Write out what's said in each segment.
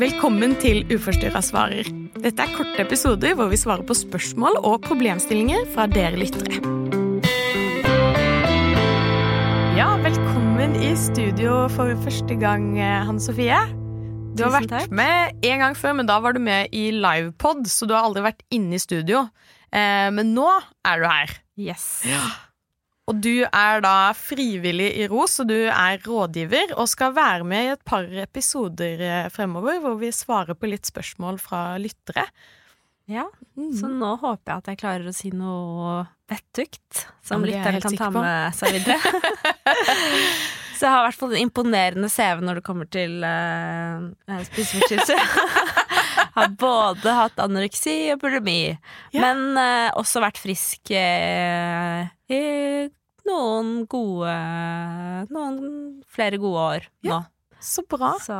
Velkommen til Uforstyrra svarer. Dette er korte episoder hvor vi svarer på spørsmål og problemstillinger fra dere lyttere. Ja, velkommen i studio for første gang, Hanne Sofie. Du har vært med en gang før, men da var du med i livepod, så du har aldri vært inne i studio. Eh, men nå er du her. Yes. Og du er da frivillig i ROS, og du er rådgiver, og skal være med i et par episoder eh, fremover hvor vi svarer på litt spørsmål fra lyttere. Ja, så nå håper jeg at jeg klarer å si noe vettugt som Ja, er lytteren kan ta med seg videre. så jeg har i hvert fall en imponerende CV når det kommer til uh, spiseforstyrrelser. har både hatt anoreksi og bulimi, Ja. men uh, også vært frisk uh, i noen gode Noen flere gode år Ja. Så bra. Så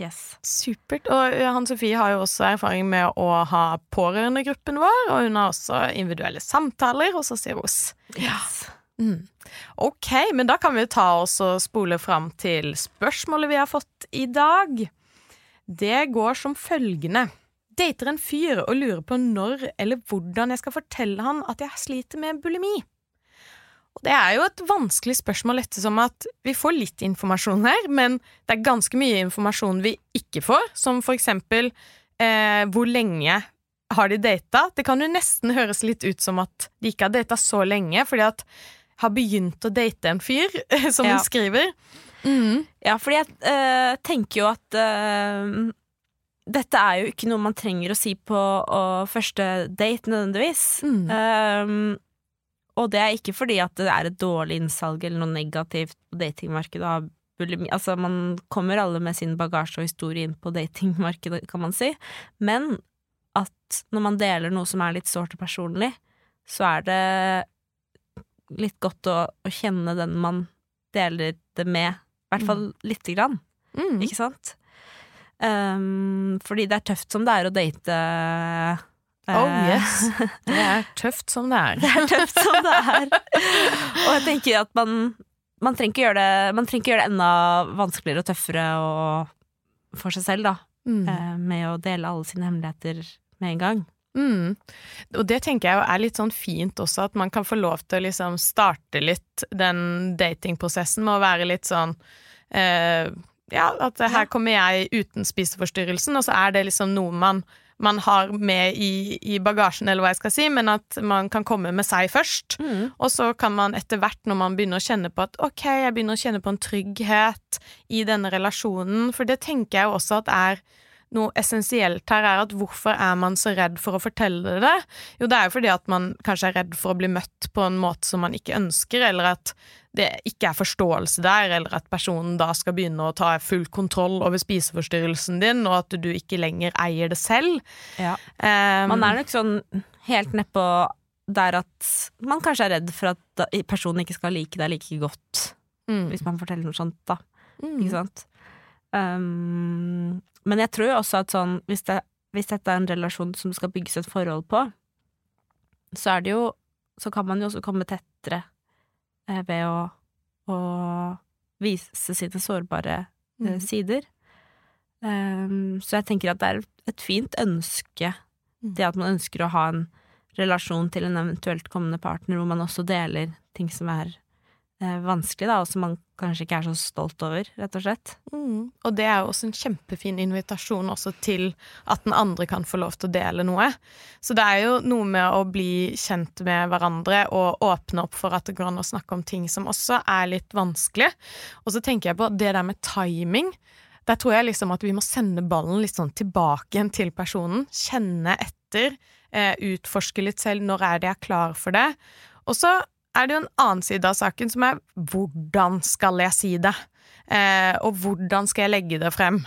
yes. Supert. Og Hanne Sofie har jo også erfaring med å ha pårørendegruppen vår, og hun har også individuelle samtaler hos oss i ROS. yes. Mm. Ok, men da kan vi jo ta oss og spole fram til spørsmålet vi har fått i dag. Det går som følgende. Dater en fyr og lurer på når eller hvordan jeg skal fortelle han at jeg sliter med bulimi. Og det er jo et vanskelig spørsmål ettersom at vi får litt informasjon her, men det er ganske mye informasjon vi ikke får, som for eksempel eh, hvor lenge har de data? Det kan jo nesten høres litt ut som at de ikke har data så lenge, fordi at har begynt å date en fyr, som Ja. hun skriver. Mm. Ja, fordi jeg eh, tenker jo at eh, dette er jo ikke noe man trenger å si på å, første date, nødvendigvis. Mm. Eh, og det er ikke fordi at det er et dårlig innsalg eller noe negativt på datingmarkedet. Altså, man kommer alle med sin bagasje og historie inn på datingmarkedet, kan man si. Men at når man deler noe som er litt sårt og personlig, så er det litt godt å, å kjenne den man deler det med, i hvert fall lite grann. Mm. Ikke sant? Um, fordi det er tøft som det er å date Oh yes. Det er tøft som det er. Det er tøft som det er. Og jeg tenker at man Man trenger ikke gjøre det Man trenger ikke gjøre det enda vanskeligere og tøffere og, for seg selv, da. Mm. eh, Med å dele alle sine hemmeligheter med en gang. Mm. Og det tenker jeg er litt sånn fint også, at man kan få lov til å liksom starte litt den datingprosessen med å være litt sånn eh, Ja, at her kommer jeg uten spiseforstyrrelsen, og så er det liksom noe man man har med i, i bagasjen, eller hva jeg skal si, men at man kan komme med seg først. Og så kan man etter hvert, når man begynner å kjenne på at ok, jeg begynner å kjenne på en trygghet i denne relasjonen, for det tenker jeg jo også at er noe essensielt her, er at hvorfor er man så redd for å fortelle det? Jo, det er jo fordi at man kanskje er redd for å bli møtt på en måte som man ikke ønsker, eller at det ikke er forståelse der, eller at personen da skal begynne å ta full kontroll over spiseforstyrrelsen din, og at du ikke lenger eier det selv. Ja. Um, Man er nok sånn helt nedpå der at man kanskje er redd for at personen ikke skal like deg like godt mm, hvis man forteller noe sånt, da. mm, Ikke sant? Um, men jeg tror jo også at sånn hvis, det, hvis dette er en relasjon som skal bygges et forhold på, så er det jo Så kan man jo også komme tettere ved å, å vise sine sårbare eh, mm, sider. Um, så jeg tenker at det er et fint ønske, Mm. det at man ønsker å ha en relasjon til en eventuelt kommende partner, hvor man også deler ting som er eh, vanskelig, da, og som man kanskje ikke er så stolt over, rett og slett. Mm. Og det er jo også en kjempefin invitasjon også til at den andre kan få lov til å dele noe. Så det er jo noe med å bli kjent med hverandre og åpne opp for at det går an å snakke om ting som også er litt vanskelig. Og så tenker jeg på det der med timing. Der tror jeg liksom at vi må sende ballen litt sånn tilbake igjen til personen. Kjenne etter. Eh, utforske litt selv. Når er det jeg er klar for det? Og så er det jo en annen side av saken som er hvordan skal jeg si det? Eh, og hvordan skal jeg legge det frem?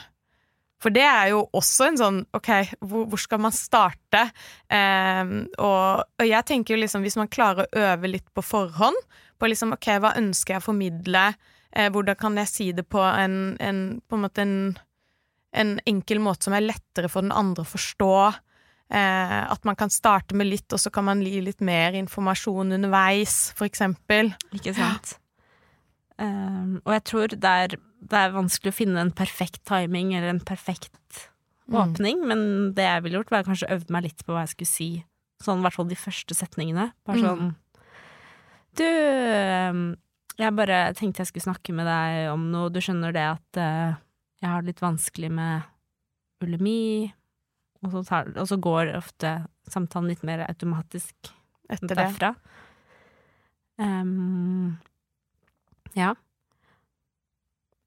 For det er jo også en sånn Ok, hvor, hvor skal man starte? Eh, og, og jeg tenker jo liksom, hvis man klarer å øve litt på forhånd, på liksom ok, hva ønsker jeg å formidle? Eh, hvordan kan jeg si det på en, en på en måte en, en enkel måte som er lettere for den andre å forstå? Eh, at man kan starte med litt, og så kan man gi litt mer informasjon underveis, for eksempel. Ikke sant? Um, og jeg tror der det er vanskelig å finne en perfekt timing eller en perfekt Mm. åpning, men det jeg ville gjort, var kanskje øvd meg litt på hva jeg skulle si. Sånn i hvert fall de første setningene. Bare Mm. sånn Du, jeg bare tenkte jeg skulle snakke med deg om noe. Du skjønner det at uh, jeg har det litt vanskelig med bulimi, og så, tar, og så går ofte samtalen litt mer automatisk Etter det. derfra. Ehm, ja.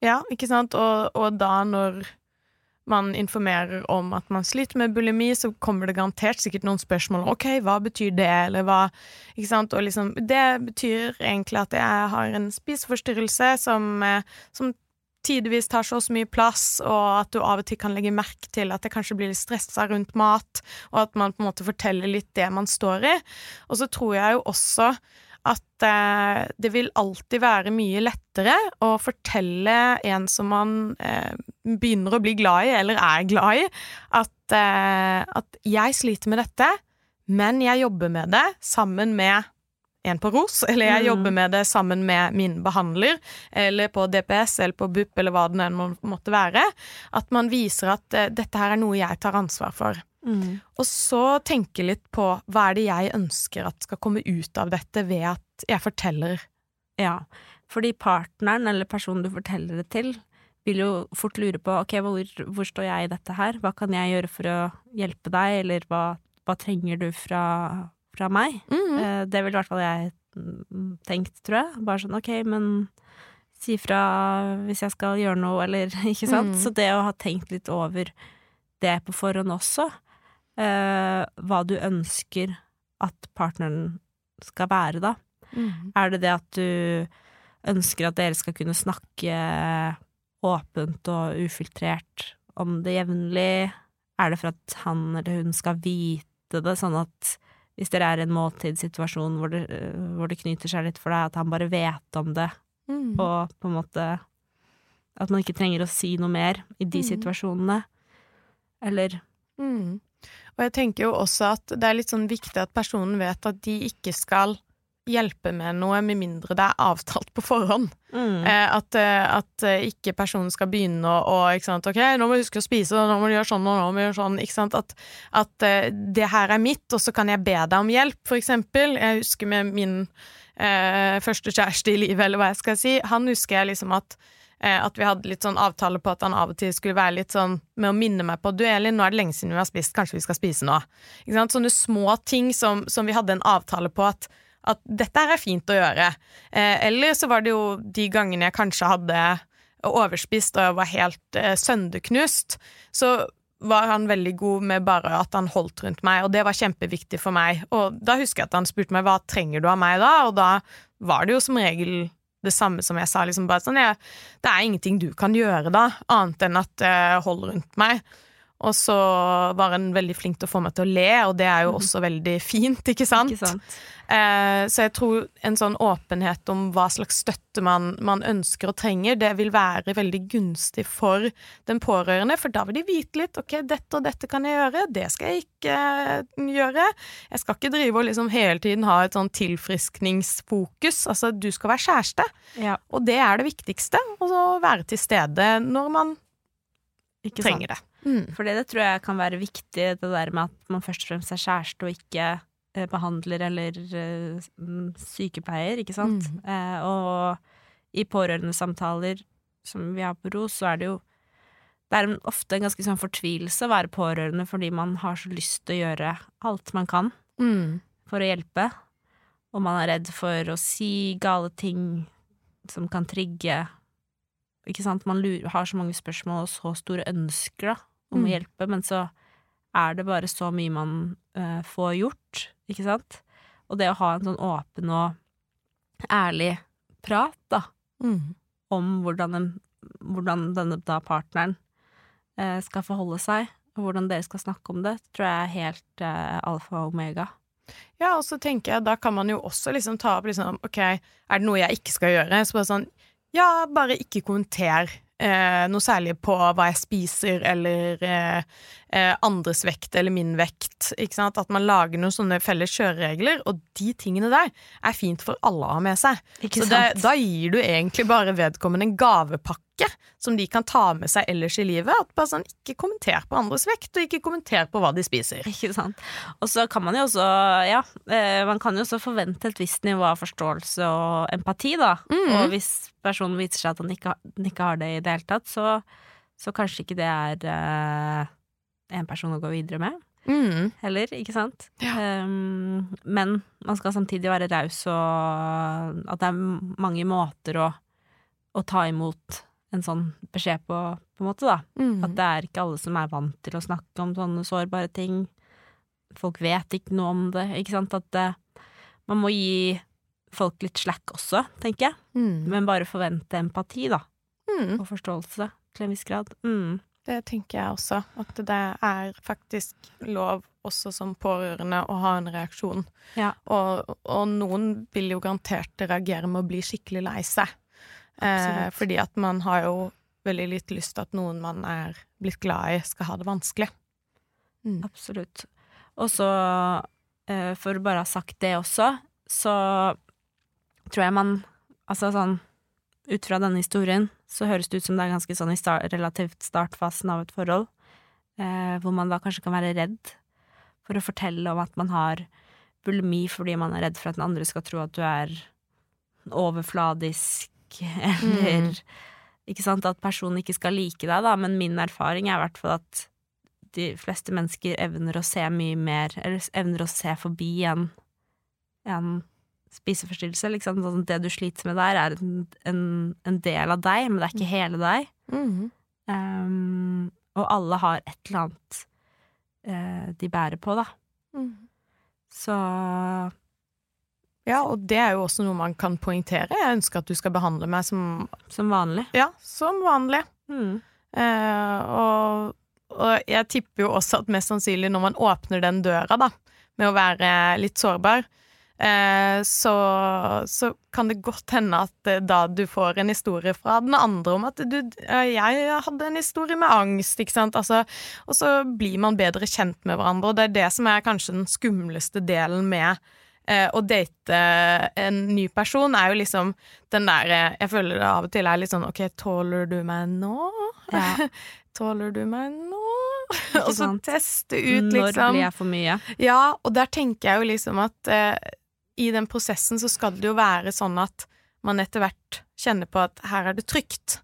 Ja, ikke sant? Og, og da når man informerer om at man sliter med bulimi, så kommer det garantert sikkert noen spørsmål. OK, hva betyr det, eller hva Ikke sant? Og liksom Det betyr egentlig at jeg har en spiseforstyrrelse som, eh, som tidvis tar så så mye plass, og at du av og til kan legge merke til at det kanskje blir litt stressa rundt mat, og at man på en måte forteller litt det man står i. Og så tror jeg jo også at eh, det vil alltid være mye lettere å fortelle en som man eh, begynner å bli glad i, eller er glad i, at, eh, at jeg sliter med dette, men jeg jobber med det sammen med en på ROS, eller jeg Mm. jobber med det sammen med min behandler, eller på DPS, eller på BUP, eller hva det enn må- måtte være. At man viser at uh, dette her er noe jeg tar ansvar for. Mm. Og så tenke litt på hva er det jeg ønsker at skal komme ut av dette ved at jeg forteller. Ja, fordi partneren eller personen du forteller det til, vil jo fort lure på ok, hvor, hvor står jeg i dette her, hva kan jeg gjøre for å hjelpe deg, eller hva, hva trenger du fra, fra meg? Eh, Det ville i hvert fall jeg mm, tenkt, tror jeg. Bare sånn ok, men si fra hvis jeg skal gjøre noe, eller ikke sant? Mm. Så det å ha tenkt litt over det på forhånd også, eh, hva du ønsker at partneren skal være, da. Mm. Er det det at du ønsker at dere skal kunne snakke åpent og ufiltrert om det jevnlig? Er det for at han eller hun skal vite det, sånn at hvis dere er i en måltidssituasjon hvor det, hvor det knyter seg litt for deg, at han bare vet om det, Mm. og på en måte At man ikke trenger å si noe mer i de mm. situasjonene? Eller Mm. Og jeg tenker jo også at det er litt sånn viktig at personen vet at de ikke skal hjelpe med noe med mindre det er avtalt på forhånd. mm. Eh, at, eh, at eh, ikke personen skal begynne å, og, sant, Ok, nå må du huske å spise, nå må du gjøre sånn, og nå må du gjøre sånn. At, at eh, det her er mitt, og så kan jeg be deg om hjelp, for eksempel. Jeg husker med min eh, første kjæreste i livet, eller hva jeg skal si. Han husker jeg liksom at at vi hadde litt sånn avtale på at han av og til skulle være litt sånn med å minne meg på Du Elin, nå er det lenge siden vi har spist, kanskje vi skal spise nå. Sånne små ting som, som vi hadde en avtale på at at dette her er fint å gjøre. Eh, eller så var det jo de gangene jeg kanskje hadde overspist og jeg var helt eh, sønderknust, så var han veldig god med bare at han holdt rundt meg, og det var kjempeviktig for meg. Og da husker jeg at han spurte meg hva trenger du av meg da, og da var det jo som regel det samme som jeg sa, liksom bare sånn ja, Det er ingenting du kan gjøre da, annet enn at eh, hold rundt meg. Og så var han veldig flink til å få meg til å le, og det er jo også veldig fint, ikke sant? Ikke sant? Eh, så jeg tror en sånn åpenhet om hva slags støtte man, man ønsker og trenger, det vil være veldig gunstig for den pårørende, for da vil de vite litt ok, dette og dette kan jeg gjøre, det skal jeg ikke eh, gjøre. Jeg skal ikke drive og liksom hele tiden ha et sånn tilfriskningsfokus. Altså, du skal være kjæreste, Ja, og det er det viktigste. Og så være til stede når man trenger det. Mm. For det tror jeg kan være viktig, det der med at man først og fremst er kjæreste og ikke eh, behandler eller eh, mm, sykepleier, ikke sant? Mm. Eh, og i pårørendesamtaler som vi har på ROS, så er det jo det er ofte en ganske sånn fortvilelse å være pårørende fordi man har så lyst til å gjøre alt man kan Mm. for å hjelpe, og man er redd for å si gale ting som kan trigge Ikke sant? Man lurer, har så mange spørsmål og så store ønsker da, om Mm. å hjelpe, men så er det bare så mye man uh, får gjort, ikke sant? Og det å ha en sånn åpen og ærlig prat, da, Mm. om hvordan, den, hvordan denne da partneren uh, skal forholde seg, og hvordan dere skal snakke om det, tror jeg er helt uh, alfa og omega. Ja, og så tenker jeg, da kan man jo også liksom ta opp liksom, ok, er det noe jeg ikke skal gjøre? Så bare sånn, ja, bare ikke kommenter eh, noe særlig på hva jeg spiser, eller eh, eh, andres vekt eller min vekt. At man lager noen sånne felles kjøreregler, og de tingene der er fint for alle å ha med seg. Ikke Så det, da gir du egentlig bare vedkommende en gavepakke som de kan ta med seg ellers i livet. At bare sånn, Ikke kommenter på andres vekt, og ikke kommenter på hva de spiser. Ikke sant. Og så kan man jo også, ja, eh, man kan jo også forvente et visst nivå av forståelse og empati, da. Mm. Og hvis personen viser seg at han ikke, den ikke har det i det hele tatt, så, så kanskje ikke det er eh, en person å gå videre med. Mm. Heller, ikke sant? Ja. Um, men man skal samtidig være raus, og at det er mange måter å, å ta imot en sånn beskjed på, på en måte, da. Mm. At det er ikke alle som er vant til å snakke om sånne sårbare ting. Folk vet ikke noe om det, ikke sant. At eh, man må gi folk litt slack også, tenker jeg. Mm. Men bare forvente empati, da. Mm. Og forståelse til en viss grad. Mm. Det tenker jeg også. At det er faktisk lov også som pårørende å ha en reaksjon. Ja. Og, og noen vil jo garantert reagere med å bli skikkelig lei seg. Eh, fordi at man har jo veldig litt lyst til at noen man er blitt glad i, skal ha det vanskelig. Mm. Absolutt. Og så, eh, for å bare ha sagt det også, så tror jeg man Altså sånn ut fra denne historien, så høres det ut som det er ganske sånn i start, relativt startfasen av et forhold, eh, hvor man da kanskje kan være redd for å fortelle om at man har bulimi fordi man er redd for at den andre skal tro at du er overfladisk, eller Ikke sant, at personen ikke skal like deg, da, men min erfaring er i hvert fall at de fleste mennesker evner å se mye mer, eller evner å se forbi en, en spiseforstyrrelse. Liksom. Sånn, det du sliter med der, er en, en, en del av deg, men det er ikke hele deg. Mm. Um, og alle har et eller annet uh, de bærer på, da. Mm. Så Ja, og det er jo også noe man kan poengtere. Jeg ønsker at du skal behandle meg som som vanlig. Ja, som vanlig. Mm. Eh, og, og jeg tipper jo også at mest sannsynlig når man åpner den døra, da, med å være litt sårbar, eh, så, så kan det godt hende at eh, da du får en historie fra den andre om at du Jeg hadde en historie med angst, ikke sant, altså, og så blir man bedre kjent med hverandre, og det er det som er kanskje den skumleste delen med eh, å date en ny person, er jo liksom den der Jeg føler det av og til er litt sånn OK, tåler du meg nå? Ja. Tåler du meg nå? Og så teste ut, liksom. Når liksom. blir jeg for mye? Ja, og der tenker jeg jo liksom at eh, i den prosessen så skal det jo være sånn at man etter hvert kjenner på at her er det trygt.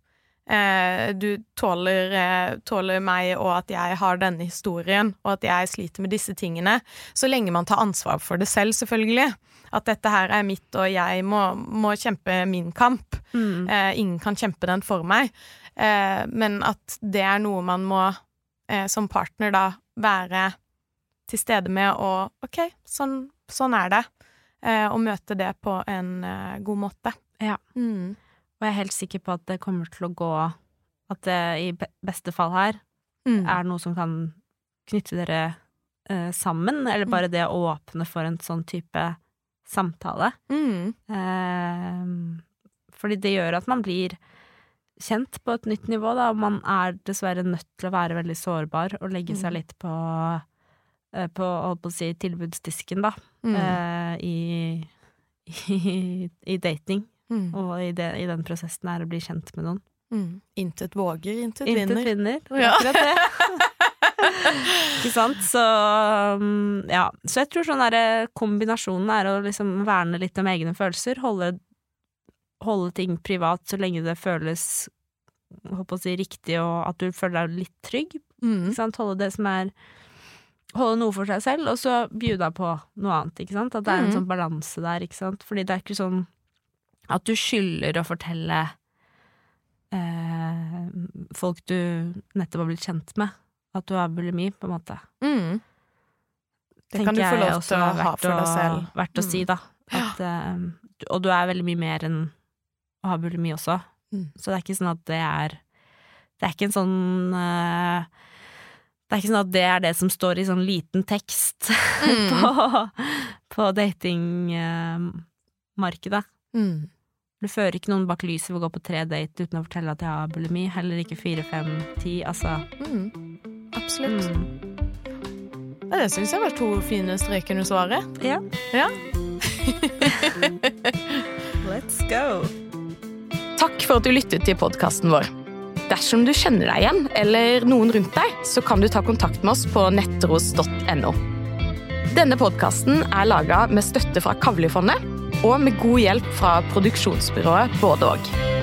Eh, du tåler, eh, tåler meg og at jeg har denne historien, og at jeg sliter med disse tingene. Så lenge man tar ansvar for det selv, selvfølgelig. At dette her er mitt, og jeg må, må kjempe min kamp. Mm. Eh, ingen kan kjempe den for meg. Eh, men at det er noe man må eh, som partner da være til stede med og OK, sånn, sånn er det. Eh, og møte det på en eh, god måte. Ja. Mm. Og jeg er helt sikker på at det kommer til å gå At det i beste fall her Mm. er noe som kan knytte dere eh, sammen, eller bare det å åpne for en sånn type samtale. Mm. Eh, fordi det gjør at man blir kjent på et nytt nivå, da, og man er dessverre nødt til å være veldig sårbar og legge seg Mm. litt på på, holdt på å si, tilbudsdisken, da, Mm. eh, i, i, i dating. Mm. Og i, det, i den prosessen er å bli kjent med noen. Mm. Intet våger, intet, Intet vinner. vinner. er Ja. Akkurat det. Ikke sant? Så um, ja. Så jeg tror sånn derre kombinasjonen er å liksom verne litt om egne følelser, holde, holde ting privat så lenge det føles på å si, riktig, og at du føler deg litt trygg. Mm. Ikke sant? Holde det som er Holde noe for seg selv, og så bjuda på noe annet. Ikke sant? At det er en Mhm. sånn balanse der. Ikke sant? Fordi det er ikke sånn at du skylder å fortelle eh, folk du nettopp har blitt kjent med, at du har bulimi, på en måte. Mm. Det Tenker kan du få lov til å ha for deg selv. Verdt å Mm. si, da. At, eh, og du er veldig mye mer enn å ha bulimi også. Mm. Så det er ikke sånn at det er Det er ikke en sånn eh, Det er ikke sånn at det er det som står i sånn liten tekst Mm. på, på datingmarkedet. Mm. Du fører ikke noen bak lyset ved å gå på tre date uten å fortelle at jeg har bulimi. Heller ikke fire, fem, ti. Altså, Mm. absolutt. Mm. Ja, Det syns jeg var to fine strek under svaret. Ja. Ja. Let's go. Takk for at du lyttet til podkasten vår. Dersom du kjenner deg igjen, eller noen rundt deg, så kan du ta kontakt med oss på nettros.no. Denne podkasten er laga med støtte fra Kavlifondet og med god hjelp fra produksjonsbyrået Både og.